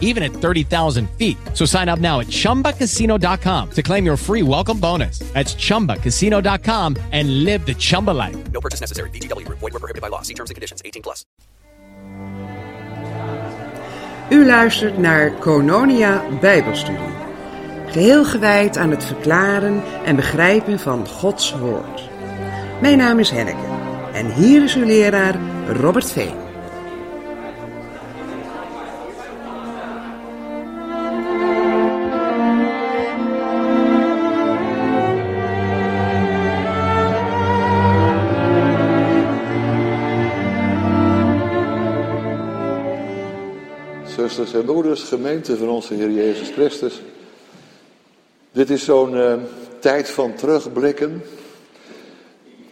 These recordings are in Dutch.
even at 30,000 feet. So sign up now at chumbacasino.com to claim your free welcome bonus. That's chumbacasino.com and live the Chumba life. No purchase necessary. VGW Group. Void were prohibited by law. See terms and conditions. 18 plus. U luistert naar Kononia Bijbelstudie. Geheel gewijd aan het verklaren en begrijpen van Gods Woord. Mijn naam is Henneke en hier is uw leraar Robert Veen. Zusters en broeders, gemeente van onze Heer Jezus Christus. Dit is zo'n eh, tijd van terugblikken.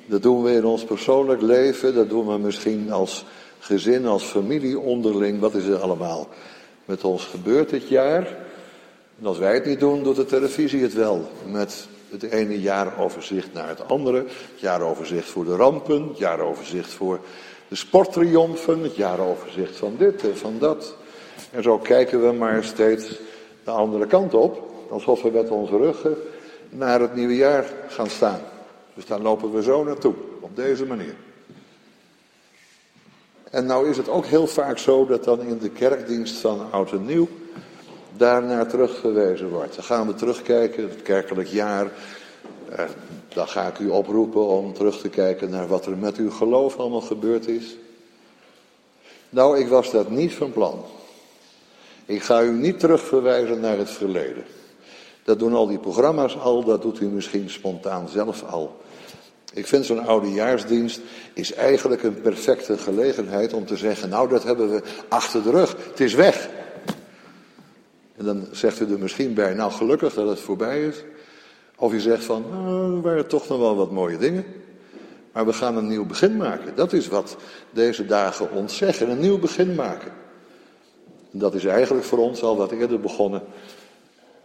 Dat doen we in ons persoonlijk leven, dat doen we misschien als gezin, als familie onderling. Wat is er allemaal met ons gebeurd dit jaar? En als wij het niet doen, doet de televisie het wel. Met het ene jaaroverzicht naar het andere. Het jaaroverzicht voor de rampen, het jaaroverzicht voor de sporttriomfen, het jaaroverzicht van dit en van dat. En zo kijken we maar steeds de andere kant op, alsof we met onze ruggen naar het nieuwe jaar gaan staan. Dus daar lopen we zo naartoe, op deze manier. En nou is het ook heel vaak zo dat dan in de kerkdienst van Oud en Nieuw daarnaar teruggewezen wordt. Dan gaan we terugkijken, het kerkelijk jaar. Eh, dan ga ik u oproepen om terug te kijken naar wat er met uw geloof allemaal gebeurd is. Nou, ik was dat niet van plan. Ik ga u niet terugverwijzen naar het verleden. Dat doen al die programma's al, dat doet u misschien spontaan zelf al. Ik vind zo'n oudejaarsdienst is eigenlijk een perfecte gelegenheid om te zeggen, nou dat hebben we achter de rug, het is weg. En dan zegt u er misschien bij, nou gelukkig dat het voorbij is. Of je zegt van, nou, er waren toch nog wel wat mooie dingen. Maar we gaan een nieuw begin maken. Dat is wat deze dagen ons zeggen, een nieuw begin maken. En dat is eigenlijk voor ons al wat eerder begonnen.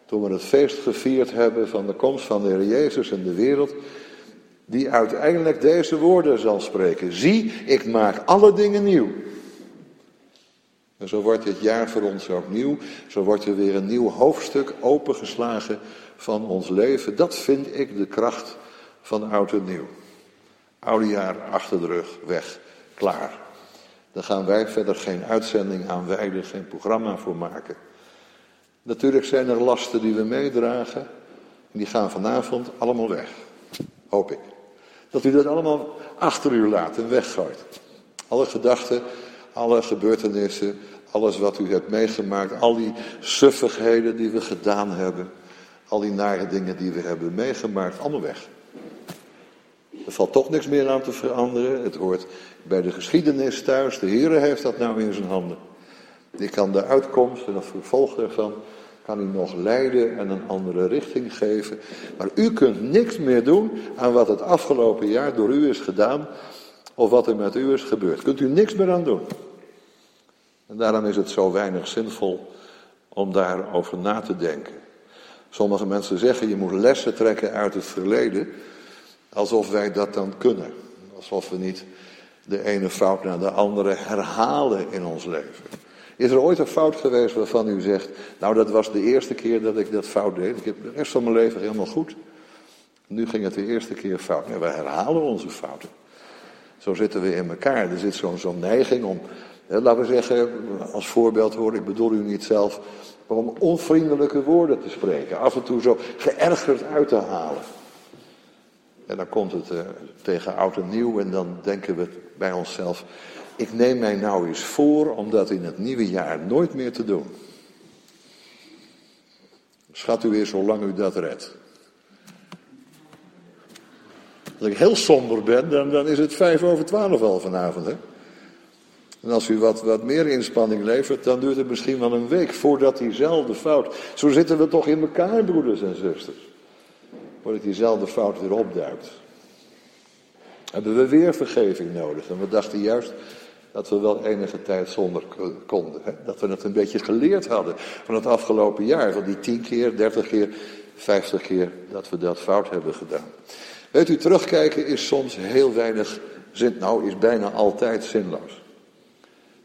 Toen we het feest gevierd hebben van de komst van de Heer Jezus in de wereld. Die uiteindelijk deze woorden zal spreken. Zie, ik maak alle dingen nieuw. En zo wordt dit jaar voor ons ook nieuw. Zo wordt er weer een nieuw hoofdstuk opengeslagen van ons leven. Dat vind ik de kracht van oud en nieuw. Oude jaar achter de rug, weg, klaar. Daar gaan wij verder geen uitzending aan wijden, geen programma voor maken. Natuurlijk zijn er lasten die we meedragen. En die gaan vanavond allemaal weg. Hoop ik. Dat u dat allemaal achter u laat en weggooit. Alle gedachten, alle gebeurtenissen, alles wat u hebt meegemaakt, al die suffigheden die we gedaan hebben, al die nare dingen die we hebben meegemaakt, allemaal weg. Er valt toch niks meer aan te veranderen. Het hoort bij de geschiedenis thuis. De Heer heeft dat nou in zijn handen. Die kan de uitkomst en het vervolg daarvan kan u nog leiden en een andere richting geven. Maar u kunt niks meer doen aan wat het afgelopen jaar door u is gedaan of wat er met u is gebeurd. Kunt u niks meer aan doen. En daarom is het zo weinig zinvol om daarover na te denken. Sommige mensen zeggen je moet lessen trekken uit het verleden, alsof wij dat dan kunnen. Alsof we niet de ene fout naar de andere herhalen in ons leven. Is er ooit een fout geweest waarvan u zegt, nou dat was de eerste keer dat ik dat fout deed. Ik heb de rest van mijn leven helemaal goed. Nu ging het de eerste keer fout. Nee, we herhalen onze fouten. Zo zitten we in elkaar. Er zit zo'n zo'n neiging om, hè, laten we zeggen, als voorbeeld hoor, ik bedoel u niet zelf, om onvriendelijke woorden te spreken. Af en toe zo geërgerd uit te halen. En dan komt het uh, tegen oud en nieuw en dan denken we bij onszelf, ik neem mij nou eens voor om dat in het nieuwe jaar nooit meer te doen. Schat u weer zolang u dat redt. Als ik heel somber ben, dan, dan is het vijf over twaalf al vanavond. Hè? En als u wat, wat meer inspanning levert, dan duurt het misschien wel een week voordat diezelfde fout. Zo zitten we toch in elkaar, broeders en zusters. Voordat diezelfde fout weer opduikt. Hebben we weer vergeving nodig. En we dachten juist dat we wel enige tijd zonder konden. Hè? Dat we het een beetje geleerd hadden van het afgelopen jaar. Van die 10 keer, 30 keer, 50 keer dat we dat fout hebben gedaan. Weet u, terugkijken is soms heel weinig zin. Nou, is bijna altijd zinloos.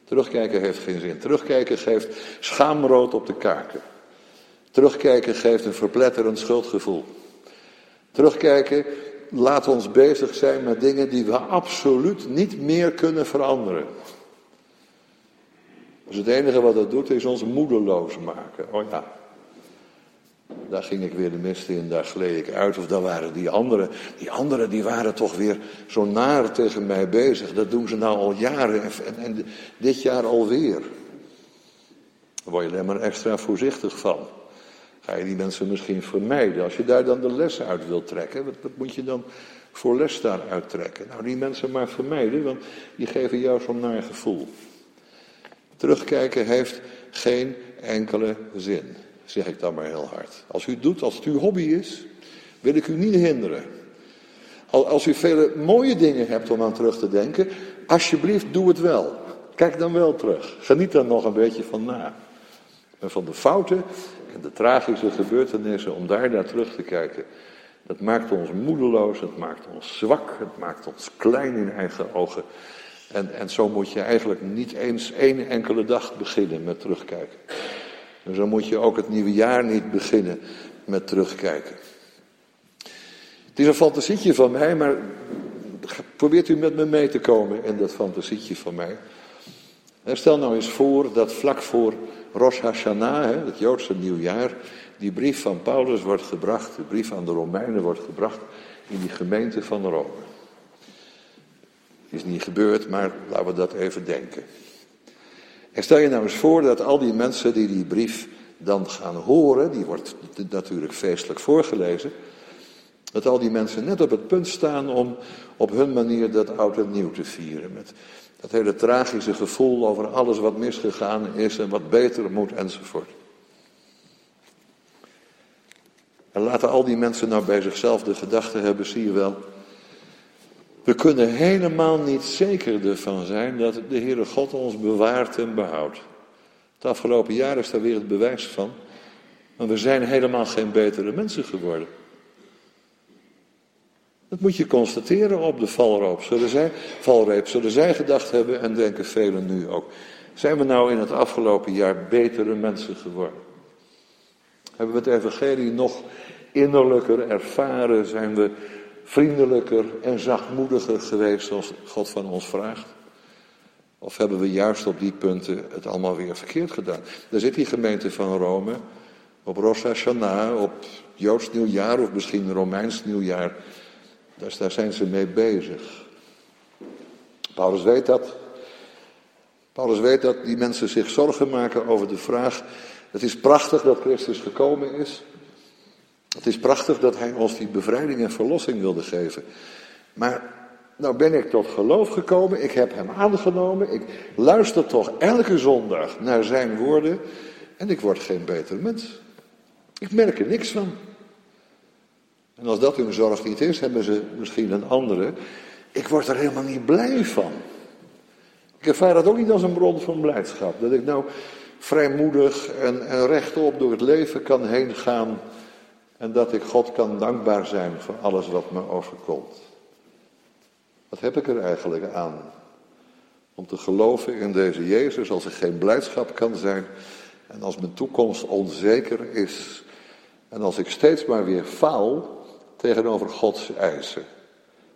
Terugkijken heeft geen zin. Terugkijken geeft schaamrood op de kaken. Terugkijken geeft een verpletterend schuldgevoel. Terugkijken laat ons bezig zijn met dingen die we absoluut niet meer kunnen veranderen. Dus het enige wat dat doet is ons moedeloos maken. Oh ja, daar ging ik weer de mist in, daar gleed ik uit. Of dan waren die anderen, die anderen die waren toch weer zo naar tegen mij bezig. Dat doen ze nou al jaren en, en dit jaar alweer. Daar word je alleen maar extra voorzichtig van. Ga je die mensen misschien vermijden. Als je daar dan de les uit wilt trekken, wat, moet je dan voor les daaruit trekken? Nou, die mensen maar vermijden, want die geven jou zo'n naar gevoel. Terugkijken heeft geen enkele zin, zeg ik dan maar heel hard. Als u doet, als het uw hobby is, wil ik u niet hinderen. Als u vele mooie dingen hebt om aan terug te denken, alsjeblieft doe het wel. Kijk dan wel terug. Geniet dan nog een beetje van na. En van de fouten de tragische gebeurtenissen, om daar naar terug te kijken. Dat maakt ons moedeloos, het maakt ons zwak, het maakt ons klein in eigen ogen. En, en zo moet je eigenlijk niet eens één enkele dag beginnen met terugkijken. En zo moet je ook het nieuwe jaar niet beginnen met terugkijken. Het is een fantasietje van mij, maar probeert u met me mee te komen in dat fantasietje van mij. Stel nou eens voor dat vlak voor Rosh Hashanah, het Joodse nieuwjaar, die brief van Paulus wordt gebracht, de brief aan de Romeinen wordt gebracht in die gemeente van Rome. Is niet gebeurd, maar laten we dat even denken. En stel je nou eens voor dat al die mensen die die brief dan gaan horen, die wordt natuurlijk feestelijk voorgelezen, dat al die mensen net op het punt staan om op hun manier dat oud en nieuw te vieren. Met dat hele tragische gevoel over alles wat misgegaan is en wat beter moet enzovoort. En laten al die mensen nou bij zichzelf de gedachte hebben, zie je wel. We kunnen helemaal niet zeker ervan zijn dat de Heere God ons bewaart en behoudt. Het afgelopen jaar is daar weer het bewijs van. Maar we zijn helemaal geen betere mensen geworden. Dat moet je constateren op de valreep. Zullen zij, valreep. Zullen zij gedacht hebben en denken velen nu ook. Zijn we nou in het afgelopen jaar betere mensen geworden? Hebben we het evangelie nog innerlijker ervaren? Zijn we vriendelijker en zachtmoediger geweest zoals God van ons vraagt? Of hebben we juist op die punten het allemaal weer verkeerd gedaan? Daar zit die gemeente van Rome op Rosh Hashanah, op Joods nieuwjaar of misschien Romeins nieuwjaar dus daar zijn ze mee bezig. Paulus weet dat. Paulus weet dat die mensen zich zorgen maken over de vraag. Het is prachtig dat Christus gekomen is. Het is prachtig dat hij ons die bevrijding en verlossing wilde geven. Maar nou ben ik tot geloof gekomen, ik heb hem aangenomen, ik luister toch elke zondag naar zijn woorden en ik word geen beter mens. Ik merk er niks van. En als dat hun zorg niet is, hebben ze misschien een andere. Ik word er helemaal niet blij van. Ik ervaar dat ook niet als een bron van blijdschap. Dat ik nou vrijmoedig en, en rechtop door het leven kan heen gaan. En dat ik God kan dankbaar zijn voor alles wat me overkomt. Wat heb ik er eigenlijk aan? Om te geloven in deze Jezus als er geen blijdschap kan zijn. En als mijn toekomst onzeker is. En als ik steeds maar weer faal tegenover Gods eisen.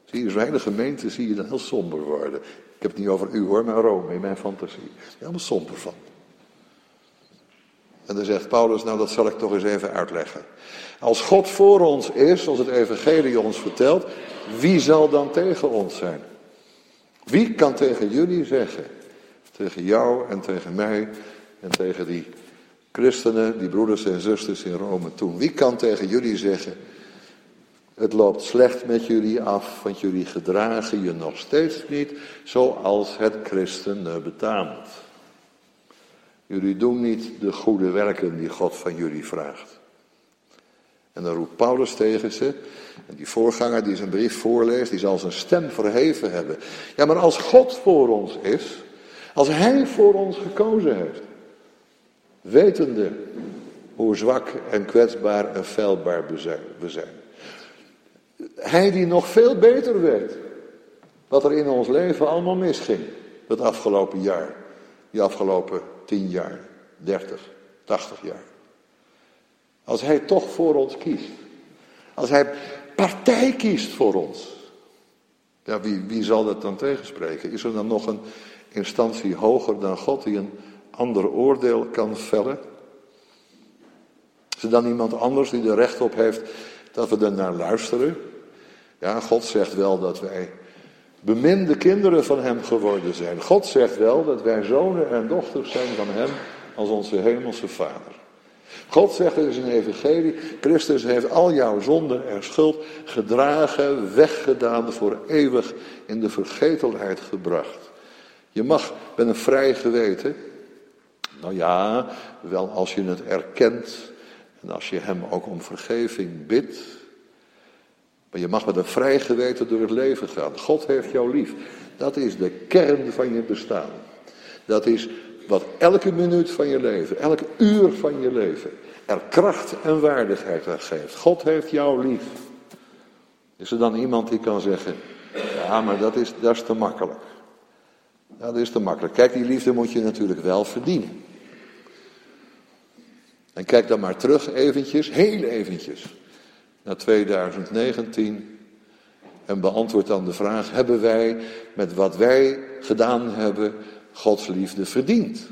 Zie je, zo'n hele gemeente zie je dan heel somber worden. Ik heb het niet over u hoor, maar Rome in mijn fantasie. Helemaal somber van. En dan zegt Paulus, nou dat zal ik toch eens even uitleggen. Als God voor ons is, als het evangelie ons vertelt, wie zal dan tegen ons zijn? Wie kan tegen jullie zeggen, tegen jou en tegen mij en tegen die christenen, die broeders en zusters in Rome toen, wie kan tegen jullie zeggen, het loopt slecht met jullie af, want jullie gedragen je nog steeds niet zoals het christen betaamt. Jullie doen niet de goede werken die God van jullie vraagt. En dan roept Paulus tegen ze, en die voorganger die zijn brief voorleest, die zal zijn stem verheven hebben. Ja, maar als God voor ons is, Als Hij voor ons gekozen heeft, wetende hoe zwak en kwetsbaar en feilbaar we zijn. Hij die nog veel beter weet wat er in ons leven allemaal misging. Het afgelopen jaar, die afgelopen tien jaar, dertig, tachtig jaar. Als hij toch voor ons kiest. Als hij partij kiest voor ons. Ja, wie, wie zal dat dan tegenspreken? Is er dan nog een instantie hoger dan God die een ander oordeel kan vellen? Is er dan iemand anders die er recht op heeft dat we er naar luisteren? Ja, God zegt wel dat wij beminde kinderen van Hem geworden zijn. God zegt wel dat wij zonen en dochters zijn van Hem als onze hemelse Vader. God zegt in zijn evangelie, Christus heeft al jouw zonden en schuld gedragen, weggedaan, voor eeuwig in de vergetelheid gebracht. Je mag met een vrij geweten, nou ja, wel als je het erkent en als je hem ook om vergeving bidt, maar je mag met een vrij geweten door het leven gaan. God heeft jou lief. Dat is de kern van je bestaan. Dat is wat elke minuut van je leven, elke uur van je leven, er kracht en waardigheid aan geeft. God heeft jou lief. Is er dan iemand die kan zeggen, ja, maar dat is, dat is te makkelijk. dat is te makkelijk. Kijk, die liefde moet je natuurlijk wel verdienen. En kijk dan maar terug eventjes, heel eventjes, naar 2019 en beantwoord dan de vraag, hebben wij met wat wij gedaan hebben Gods liefde verdiend?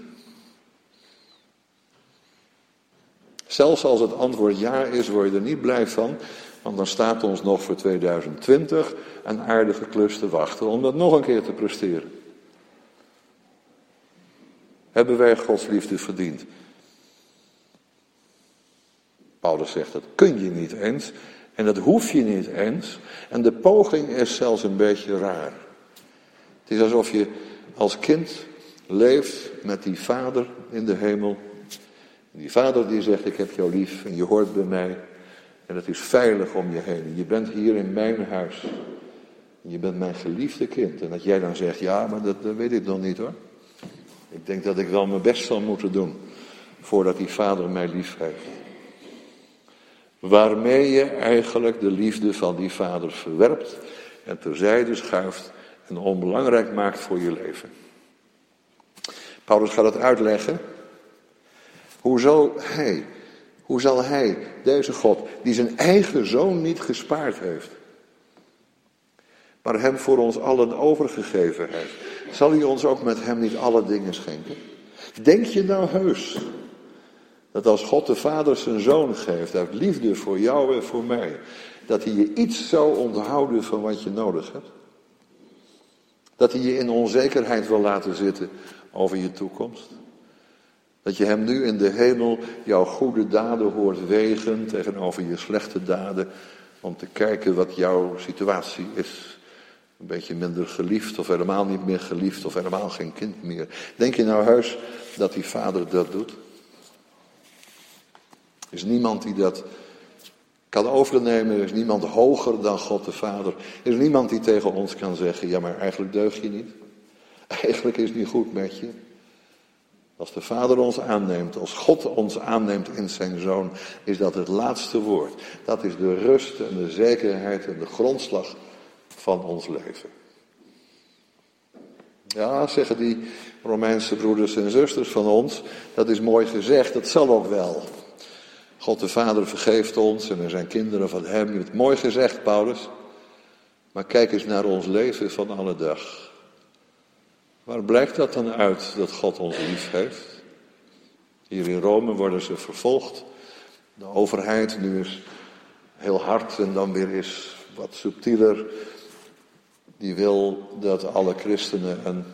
Zelfs als het antwoord ja is, word je er niet blij van, want dan staat ons nog voor 2020 een aardige klus te wachten om dat nog een keer te presteren. Hebben wij Gods liefde verdiend? Paulus zegt, dat kun je niet eens en dat hoef je niet eens. En de poging is zelfs een beetje raar. Het is alsof je als kind leeft met die vader in de hemel. Die vader die zegt, ik heb jou lief en je hoort bij mij. En het is veilig om je heen. Je bent hier in mijn huis. Je bent mijn geliefde kind. En dat jij dan zegt, ja, maar dat, dat weet ik nog niet hoor. Ik denk dat ik wel mijn best zal moeten doen. Voordat die vader mij lief heeft. Waarmee je eigenlijk de liefde van die vader verwerpt en terzijde schuift en onbelangrijk maakt voor je leven. Paulus gaat het uitleggen. Hoe hij, hoe zal hij, deze God, die zijn eigen zoon niet gespaard heeft, maar hem voor ons allen overgegeven heeft, zal hij ons ook met hem niet alle dingen schenken? Denk je nou heus dat als God de Vader zijn zoon geeft uit liefde voor jou en voor mij, dat hij je iets zou onthouden van wat je nodig hebt? Dat hij je in onzekerheid wil laten zitten over je toekomst? Dat je hem nu in de hemel jouw goede daden hoort wegen tegenover je slechte daden, om te kijken wat jouw situatie is. Een beetje minder geliefd of helemaal niet meer geliefd of helemaal geen kind meer. Denk je nou heus dat die vader dat doet? Er is niemand die dat kan overnemen. Er is niemand hoger dan God de Vader. Er is niemand die tegen ons kan zeggen: ja, maar eigenlijk deug je niet. Eigenlijk is het niet goed met je. Als de Vader ons aanneemt, als God ons aanneemt in zijn Zoon, is dat het laatste woord. Dat is de rust en de zekerheid en de grondslag van ons leven. Ja, zeggen die Romeinse broeders en zusters van ons, dat is mooi gezegd, dat zal ook wel. God de Vader vergeeft ons en we zijn kinderen van Hem. Je hebt het mooi gezegd, Paulus. Maar kijk eens naar ons leven van alle dag. Waar blijkt dat dan uit dat God ons lief heeft? Hier in Rome worden ze vervolgd. De overheid nu is heel hard en dan weer is wat subtieler. Die wil dat alle christenen een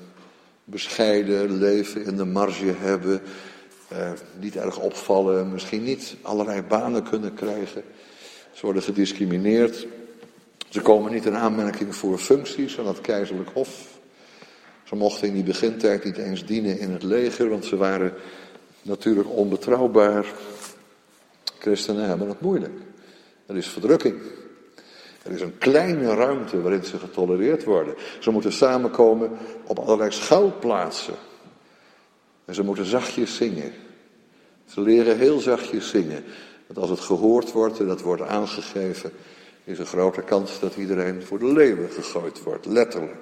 bescheiden leven in de marge hebben eh, niet erg opvallen, misschien niet allerlei banen kunnen krijgen. Ze worden gediscrimineerd. Ze komen niet in aanmerking voor functies aan het keizerlijk hof. Ze mochten in die begintijd niet eens dienen in het leger, want ze waren natuurlijk onbetrouwbaar. Christenen hebben het moeilijk. Er is verdrukking. Er is een kleine ruimte waarin ze getolereerd worden. Ze moeten samenkomen op allerlei schuilplaatsen. En ze moeten zachtjes zingen. Ze leren heel zachtjes zingen. Want als het gehoord wordt en dat wordt aangegeven, is een grote kans dat iedereen voor de leeuwen gegooid wordt, letterlijk.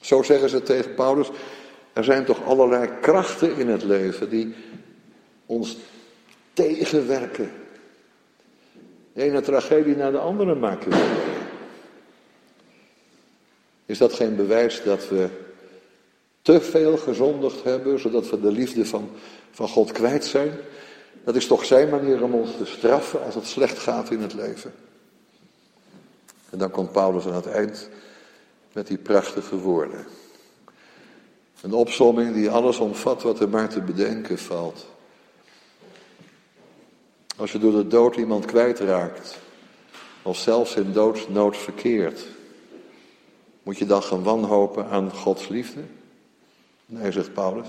Zo zeggen ze tegen Paulus, er zijn toch allerlei krachten in het leven die ons tegenwerken. De ene tragedie naar de andere maken we Is dat geen bewijs dat we te veel gezondigd hebben, zodat we de liefde van, van God kwijt zijn? Dat is toch zijn manier om ons te straffen als het slecht gaat in het leven. En dan komt Paulus aan het eind met die prachtige woorden. Een opsomming die alles omvat wat er maar te bedenken valt. Als je door de dood iemand kwijtraakt, of zelfs in doodsnood verkeert, moet je dan gaan wanhopen aan Gods liefde? Nee, zegt Paulus.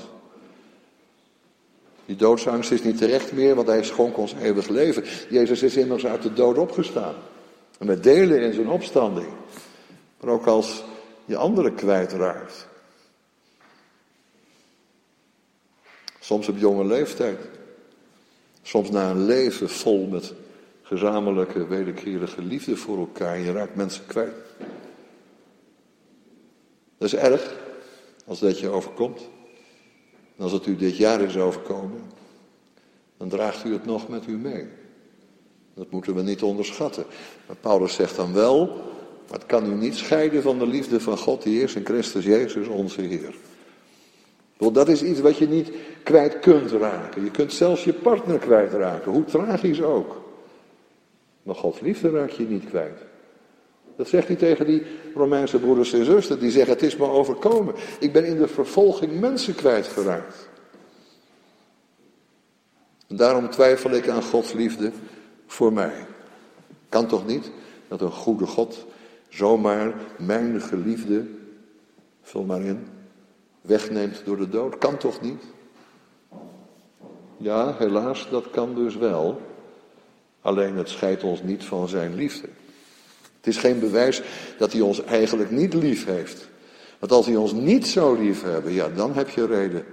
Die doodsangst is niet terecht meer, want hij schonk ons eeuwig leven. Jezus is immers uit de dood opgestaan. En we delen in zijn opstanding. Maar ook als je anderen kwijtraakt. Soms op jonge leeftijd. Soms na een leven vol met gezamenlijke, wederkerige liefde voor elkaar. Je raakt mensen kwijt. Dat is erg, als dat je overkomt. En als het u dit jaar is overkomen, dan draagt u het nog met u mee. Dat moeten we niet onderschatten. Maar Paulus zegt dan wel, maar het kan u niet scheiden van de liefde van God die is in Christus Jezus onze Heer. Want dat is iets wat je niet kwijt kunt raken. Je kunt zelfs je partner kwijtraken, hoe tragisch ook. Maar Gods liefde raak je niet kwijt. Dat zegt hij tegen die Romeinse broeders en zusters. Die zeggen, het is me overkomen. Ik ben in de vervolging mensen kwijtgeraakt. En daarom twijfel ik aan Gods liefde voor mij. Kan toch niet dat een goede God zomaar mijn geliefde, vul maar in, wegneemt door de dood? Kan toch niet? Ja, helaas, dat kan dus wel. Alleen het scheidt ons niet van zijn liefde. Het is geen bewijs dat hij ons eigenlijk niet lief heeft. Want als hij ons niet zo lief hebben, ja, dan heb je reden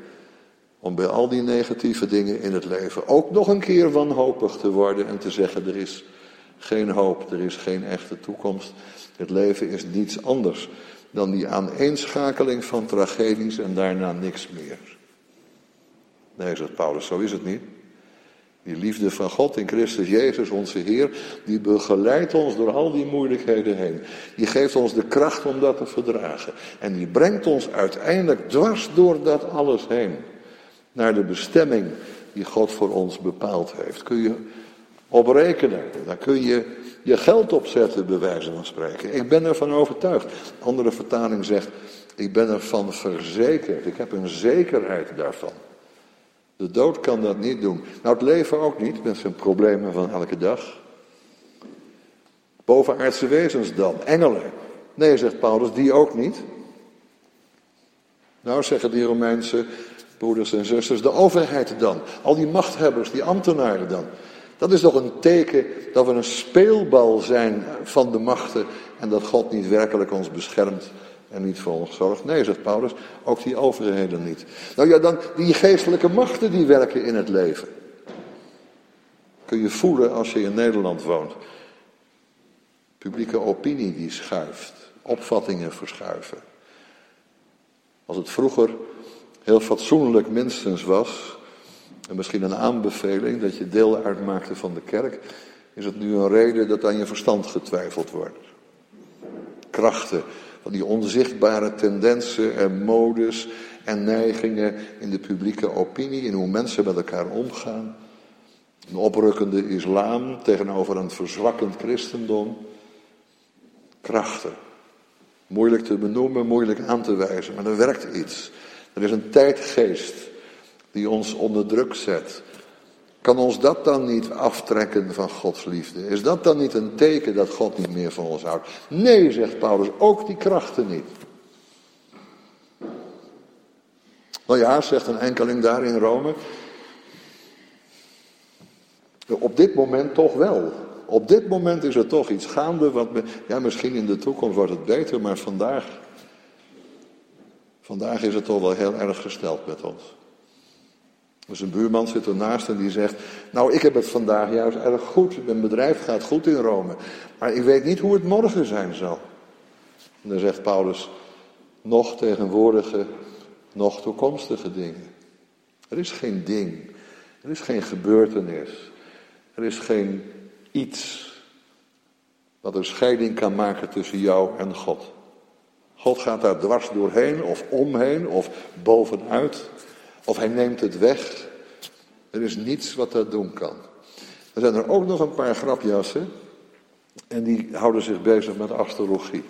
om bij al die negatieve dingen in het leven ook nog een keer wanhopig te worden en te zeggen: er is geen hoop, er is geen echte toekomst. Het leven is niets anders dan die aaneenschakeling van tragedies en daarna niks meer. Nee, zegt Paulus, zo is het niet. Die liefde van God in Christus Jezus, onze Heer, die begeleidt ons door al die moeilijkheden heen. Die geeft ons de kracht om dat te verdragen. En die brengt ons uiteindelijk dwars door dat alles heen. Naar de bestemming die God voor ons bepaald heeft. Kun je op rekenen. Daar kun je je geld op zetten, bij wijze van spreken. Ik ben ervan overtuigd. Andere vertaling zegt, ik ben ervan verzekerd. Ik heb een zekerheid daarvan. De dood kan dat niet doen. Nou, het leven ook niet, met zijn problemen van elke dag. Bovenaardse wezens dan, engelen. Nee, zegt Paulus, die ook niet. Nou, zeggen die Romeinse broeders en zusters, de overheid dan. Al die machthebbers, die ambtenaren dan. Dat is toch een teken dat we een speelbal zijn van de machten en dat God niet werkelijk ons beschermt en niet voor ons zorgt. Nee, zegt Paulus, ook die overheden niet. Nou ja, dan die geestelijke machten die werken in het leven. Kun je voelen als je in Nederland woont. Publieke opinie die schuift, opvattingen verschuiven. Als het vroeger heel fatsoenlijk minstens was, en misschien een aanbeveling dat je deel uitmaakte van de kerk, is het nu een reden dat aan je verstand getwijfeld wordt. Krachten van die onzichtbare tendensen en modes en neigingen in de publieke opinie, in hoe mensen met elkaar omgaan. Een oprukkende islam tegenover een verzwakkend christendom. Krachten. Moeilijk te benoemen, moeilijk aan te wijzen, maar er werkt iets. Er is een tijdgeest die ons onder druk zet. Kan ons dat dan niet aftrekken van Gods liefde? Is dat dan niet een teken dat God niet meer van ons houdt? Nee, zegt Paulus, ook die krachten niet. Nou ja, zegt een enkeling daar in Rome. Op dit moment toch wel. Op dit moment is er toch iets gaande. Wat ja, misschien in de toekomst wordt het beter, maar vandaag Vandaag is het toch wel heel erg gesteld met ons. Dus een buurman zit ernaast en die zegt: Nou, ik heb het vandaag juist erg goed. Mijn bedrijf gaat goed in Rome. Maar ik weet niet hoe het morgen zijn zal. En dan zegt Paulus: Nog tegenwoordige, nog toekomstige dingen. Er is geen ding. Er is geen gebeurtenis. Er is geen iets wat een scheiding kan maken tussen jou en God. God gaat daar dwars doorheen of omheen of bovenuit. Of hij neemt het weg. Er is niets wat dat doen kan. Er zijn er ook nog een paar grapjassen. En die houden zich bezig met astrologie.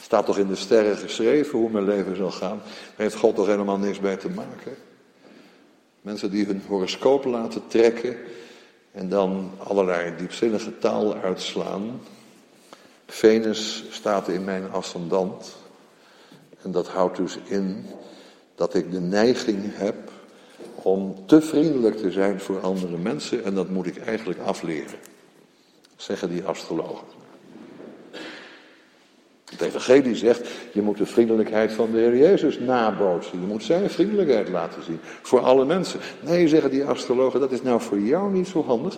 Staat toch in de sterren geschreven hoe mijn leven zal gaan. Daar heeft God toch helemaal niks mee te maken. Mensen die hun horoscoop laten trekken. En dan allerlei diepzinnige taal uitslaan. Venus staat in mijn ascendant. En dat houdt dus in dat ik de neiging heb om te vriendelijk te zijn voor andere mensen en dat moet ik eigenlijk afleren, zeggen die astrologen. Het evangelie zegt, je moet de vriendelijkheid van de Heer Jezus nabootsen. Je moet zijn vriendelijkheid laten zien voor alle mensen. Nee, zeggen die astrologen, dat is nou voor jou niet zo handig,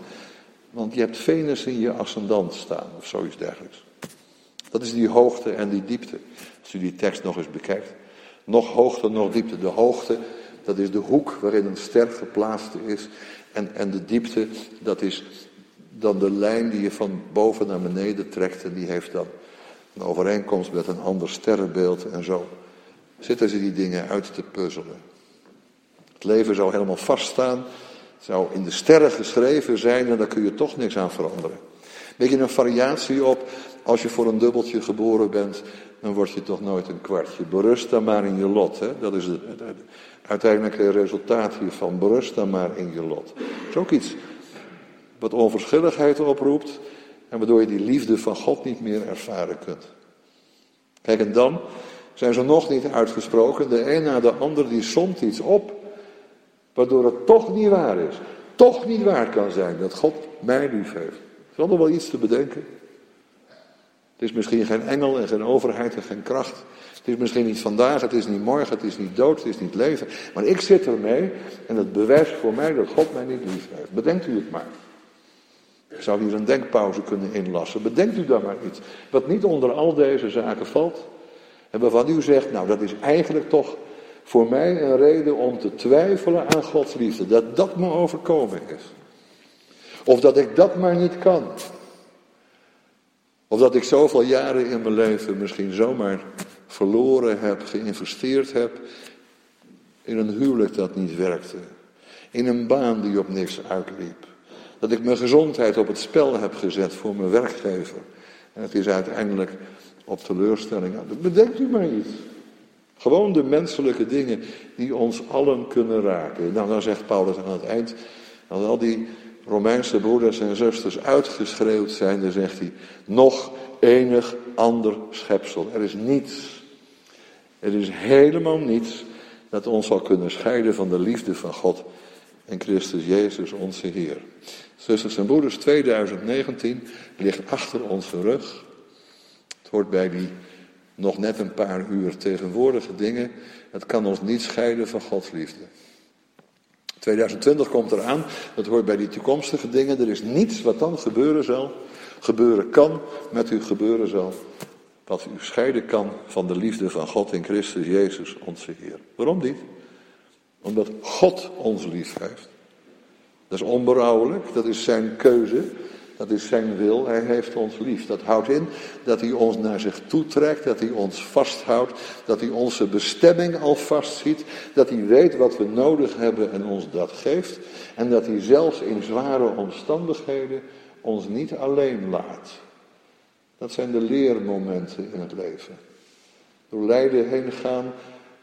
want je hebt Venus in je ascendant staan of zoiets dergelijks. Dat is die hoogte en die diepte. Als u die tekst nog eens bekijkt. Nog hoogte, nog diepte. De hoogte, dat is de hoek waarin een ster geplaatst is. En, en de diepte, dat is dan de lijn die je van boven naar beneden trekt. En die heeft dan een overeenkomst met een ander sterrenbeeld. En zo zitten ze die dingen uit te puzzelen. Het leven zou helemaal vaststaan. Zou in de sterren geschreven zijn en daar kun je toch niks aan veranderen. Beetje een variatie op, als je voor een dubbeltje geboren bent, dan word je toch nooit een kwartje. Berust dan maar in je lot. Hè? Dat is het, het, het uiteindelijke resultaat hiervan. Berust dan maar in je lot. Dat is ook iets wat onverschilligheid oproept en waardoor je die liefde van God niet meer ervaren kunt. Kijk, en dan zijn ze nog niet uitgesproken. De een na de ander die somt iets op, waardoor het toch niet waar is. Toch niet waar kan zijn dat God mij lief heeft. Is er wel iets te bedenken? Het is misschien geen engel en geen overheid en geen kracht. Het is misschien niet vandaag, het is niet morgen, het is niet dood, het is niet leven. Maar ik zit ermee en het bewijst voor mij dat God mij niet lief heeft. Bedenkt u het maar. Ik zou hier een denkpauze kunnen inlassen. Bedenkt u dan maar iets. Wat niet onder al deze zaken valt. En waarvan u zegt, nou dat is eigenlijk toch voor mij een reden om te twijfelen aan Gods liefde. Dat dat me overkomen is. Of dat ik dat maar niet kan. Of dat ik zoveel jaren in mijn leven misschien zomaar verloren heb, geïnvesteerd heb in een huwelijk dat niet werkte. In een baan die op niks uitliep. Dat ik mijn gezondheid op het spel heb gezet voor mijn werkgever. En het is uiteindelijk op teleurstelling. Bedenkt u maar iets. Gewoon de menselijke dingen die ons allen kunnen raken. Nou, dan zegt Paulus aan het eind, als al die Romeinse broeders en zusters uitgeschreeuwd zijn, dan zegt hij, nog enig ander schepsel. Er is niets, er is helemaal niets dat ons zal kunnen scheiden van de liefde van God en Christus Jezus onze Heer. Zusters en broeders, 2019 ligt achter onze rug. Het hoort bij die nog net een paar uur tegenwoordige dingen. Het kan ons niet scheiden van Gods liefde. 2020 komt eraan, dat hoort bij die toekomstige dingen. Er is niets wat dan gebeuren zal, gebeuren kan, met u gebeuren zal. Wat u scheiden kan van de liefde van God in Christus Jezus, onze Heer. Waarom niet? Omdat God ons lief heeft. Dat is onberouwelijk, dat is zijn keuze. Dat is zijn wil, hij heeft ons lief. Dat houdt in dat hij ons naar zich toetrekt, dat hij ons vasthoudt, dat hij onze bestemming al vastziet, dat hij weet wat we nodig hebben en ons dat geeft. En dat hij zelfs in zware omstandigheden ons niet alleen laat. Dat zijn de leermomenten in het leven. Door lijden heen gaan,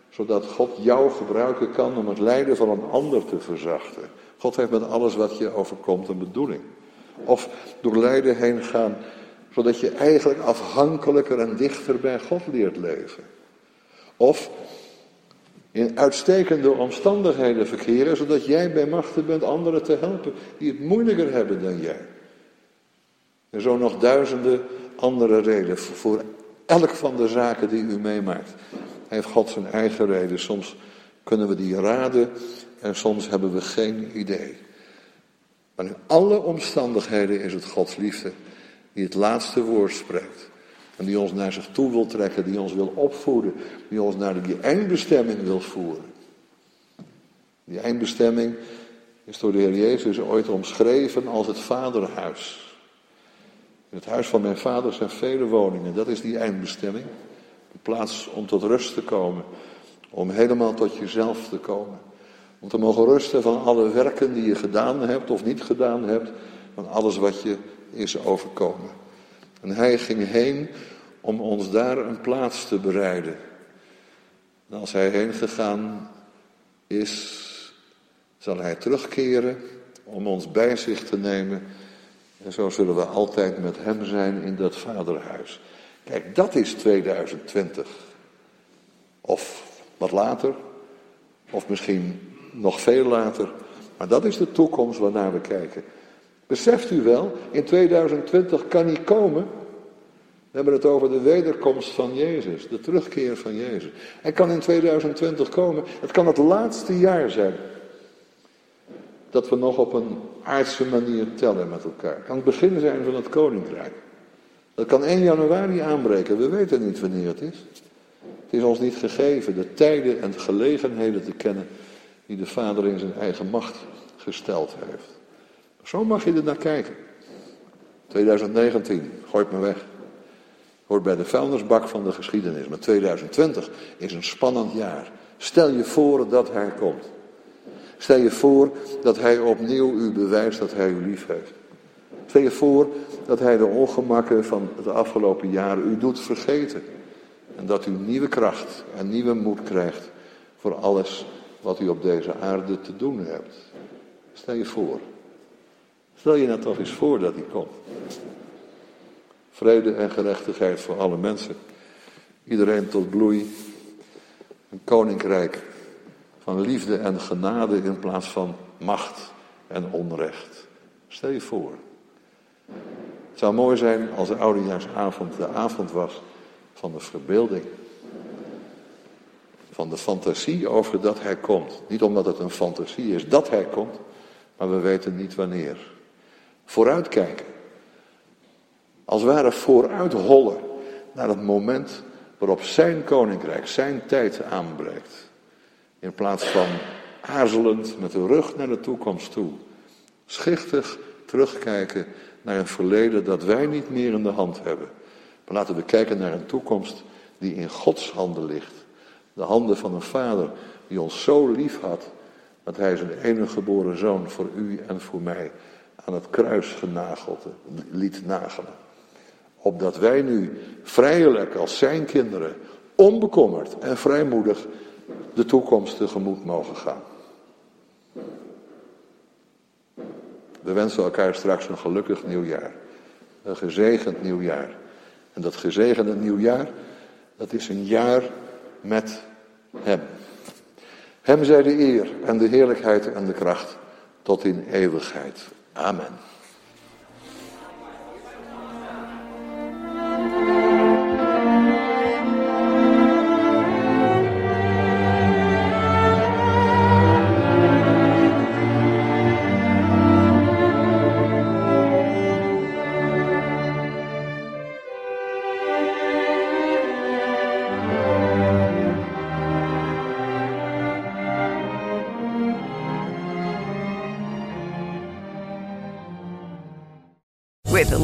zodat God jou gebruiken kan om het lijden van een ander te verzachten. God heeft met alles wat je overkomt een bedoeling. Of door lijden heen gaan, zodat je eigenlijk afhankelijker en dichter bij God leert leven. Of in uitstekende omstandigheden verkeren, zodat jij bij machten bent anderen te helpen die het moeilijker hebben dan jij. En zo nog duizenden andere redenen voor elk van de zaken die u meemaakt. heeft God zijn eigen reden. Soms kunnen we die raden en soms hebben we geen idee. Maar in alle omstandigheden is het Gods liefde die het laatste woord spreekt. En die ons naar zich toe wil trekken, die ons wil opvoeden, die ons naar die eindbestemming wil voeren. Die eindbestemming is door de Heer Jezus ooit omschreven als het vaderhuis. In het huis van mijn vader zijn vele woningen, dat is die eindbestemming. De plaats om tot rust te komen, om helemaal tot jezelf te komen. Om te mogen rusten van alle werken die je gedaan hebt of niet gedaan hebt, van alles wat je is overkomen. En hij ging heen om ons daar een plaats te bereiden. En als hij heen gegaan is, zal hij terugkeren om ons bij zich te nemen. En zo zullen we altijd met hem zijn in dat vaderhuis. Kijk, dat is 2020. Of wat later, of misschien nog veel later. Maar dat is de toekomst waarnaar we kijken. Beseft u wel, in 2020 kan hij komen. We hebben het over de wederkomst van Jezus, de terugkeer van Jezus. Hij kan in 2020 komen. Het kan het laatste jaar zijn dat we nog op een aardse manier tellen met elkaar. Het kan het begin zijn van het koninkrijk. Dat kan 1 januari aanbreken, we weten niet wanneer het is. Het is ons niet gegeven de tijden en gelegenheden te kennen die de Vader in zijn eigen macht gesteld heeft. Zo mag je er naar kijken. 2019, gooit me weg. Hoort bij de vuilnisbak van de geschiedenis. Maar 2020 is een spannend jaar. Stel je voor dat hij komt. Stel je voor dat hij opnieuw u bewijst dat hij u lief heeft. Stel je voor dat hij de ongemakken van het afgelopen jaar u doet vergeten. En dat u nieuwe kracht en nieuwe moed krijgt voor alles wat u op deze aarde te doen hebt. Stel je voor. Stel je nou toch eens voor dat hij komt. Vrede en gerechtigheid voor alle mensen. Iedereen tot bloei. Een koninkrijk van liefde en genade in plaats van macht en onrecht. Stel je voor. Het zou mooi zijn als de oudejaarsavond de avond was van de verbeelding. Van de fantasie over dat hij komt. Niet omdat het een fantasie is dat hij komt, maar we weten niet wanneer. Vooruitkijken. Als het ware vooruit hollen naar het moment waarop zijn koninkrijk, zijn tijd aanbreekt. In plaats van aarzelend met de rug naar de toekomst toe. Schichtig terugkijken naar een verleden dat wij niet meer in de hand hebben. Maar laten we kijken naar een toekomst die in Gods handen ligt. De handen van een vader die ons zo lief had dat hij zijn enige geboren zoon voor u en voor mij aan het kruis genageld liet nagelen. Opdat wij nu vrijelijk als zijn kinderen, onbekommerd en vrijmoedig de toekomst tegemoet mogen gaan. We wensen elkaar straks een gelukkig nieuwjaar. Een gezegend nieuwjaar. En dat gezegende nieuwjaar, dat is een jaar met Hem. Hem zij de eer en de heerlijkheid en de kracht tot in eeuwigheid. Amen.